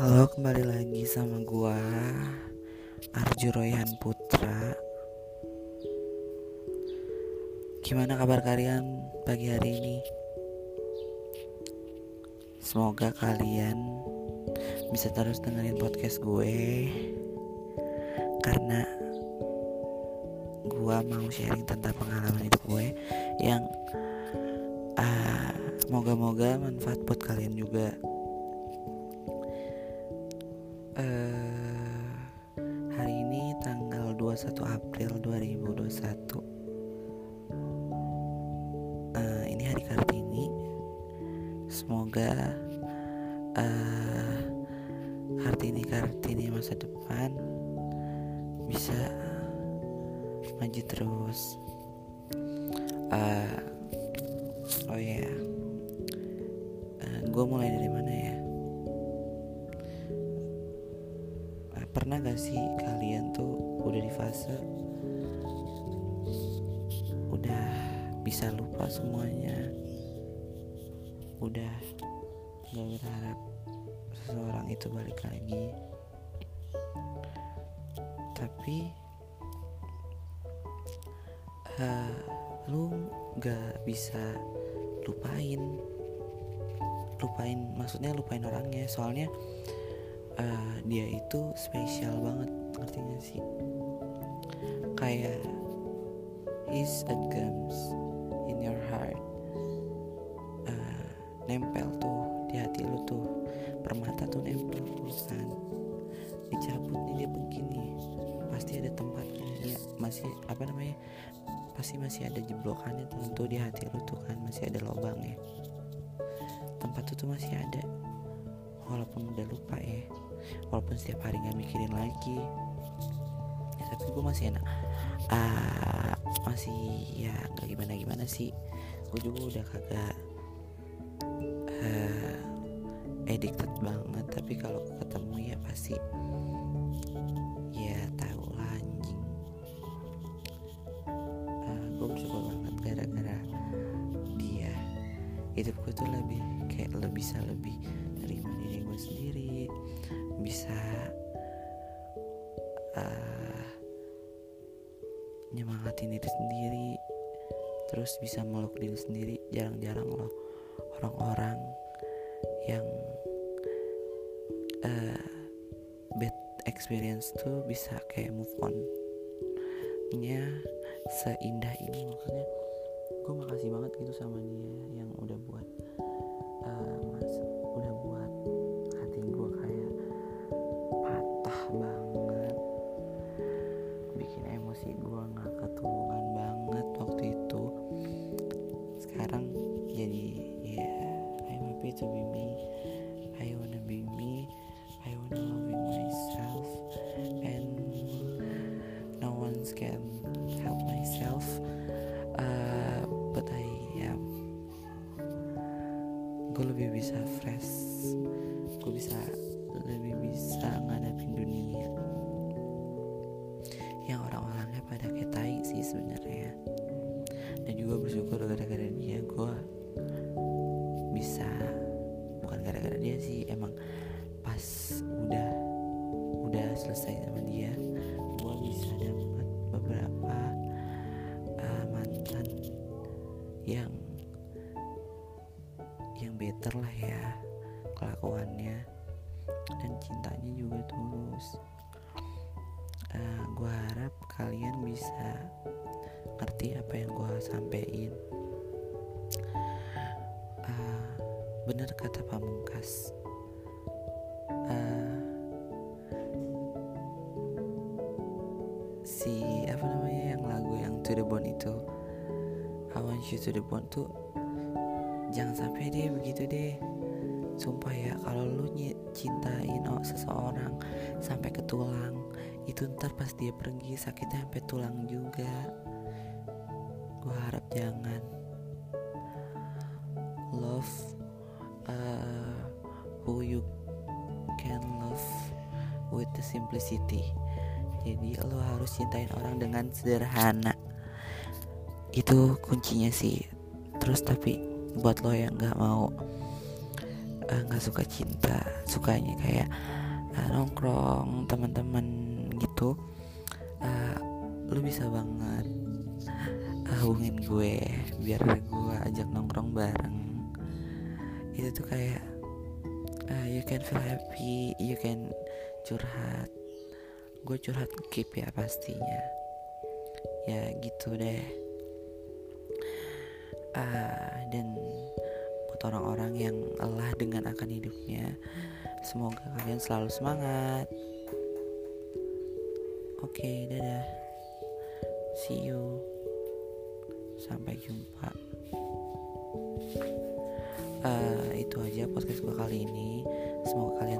Halo, kembali lagi sama gua Arju Royhan Putra. Gimana kabar kalian pagi hari ini? Semoga kalian bisa terus dengerin podcast gue karena gua mau sharing tentang pengalaman hidup gue yang uh, moga-moga manfaat buat kalian juga uh, hari ini tanggal 21 April 2021 uh, ini hari Kartini. Semoga uh, Kartini Kartini masa depan bisa maju terus. Uh, oh ya yeah. uh, gue mulai dari mana ya pernah gak sih kalian tuh udah di fase udah bisa lupa semuanya? Udah gak berharap seseorang itu balik lagi? Tapi uh, lu gak bisa lupain. Lupain maksudnya lupain orangnya. Soalnya uh, dia itu spesial banget ngerti gak sih? Kayak is a gems in your heart. Uh, nempel tuh di hati lu tuh. Permata tuh nempel kan dicabut nih dia begini. Pasti ada tempatnya dia masih apa namanya pasti masih ada jeblokannya tentu di hati lu tuh kan masih ada lubangnya. Tempat itu tuh masih ada walaupun udah lupa ya. Walaupun setiap hari nggak mikirin lagi. Ya tapi gue masih enak. Uh, masih ya nggak gimana gimana sih. Gue juga udah kagak uh, addicted banget. Tapi kalau ketemu ya pasti ya tahu lah anjing. Uh, gue bersyukur banget gara-gara dia. Hidup gue tuh lebih kayak lebih bisa lebih gue sendiri. Bisa uh, nyemangatin diri sendiri terus bisa meluk diri sendiri. Jarang-jarang loh orang-orang yang uh, bad experience tuh bisa kayak move on. Nya seindah ini makanya gue makasih banget gitu sama dia yang udah buat uh, mas gue bisa lebih bisa ngadapin dunia. Yang orang-orangnya pada kayak sih sebenarnya. Dan juga bersyukur gara-gara dia gue bisa bukan gara-gara dia sih emang pas udah udah selesai sama dia gue bisa dapat beberapa uh, mantan yang kelakuannya dan cintanya juga tulus. Uh, gue harap kalian bisa ngerti apa yang gue sampein uh, bener kata pamungkas. Uh, si apa namanya yang lagu yang to the bone itu I want you to the bone tuh jangan sampai deh begitu deh sumpah ya kalau lu cintain oh, seseorang sampai ke tulang itu ntar pas dia pergi sakitnya sampai tulang juga. Gue harap jangan. Love uh, who you can love with the simplicity. Jadi lo harus cintain orang dengan sederhana. Itu kuncinya sih. Terus tapi buat lo yang nggak mau nggak uh, suka cinta sukanya kayak uh, nongkrong teman-teman gitu uh, lu bisa banget uh, hubungin gue biar gue ajak nongkrong bareng. Itu tuh kayak uh, you can feel happy you can curhat. Gue curhat keep ya pastinya. Ya gitu deh. Uh, dan buat orang-orang yang lelah dengan akan hidupnya. Semoga kalian selalu semangat. Oke dadah. See you. Sampai jumpa. Uh, itu aja podcast gue kali ini. Semoga kalian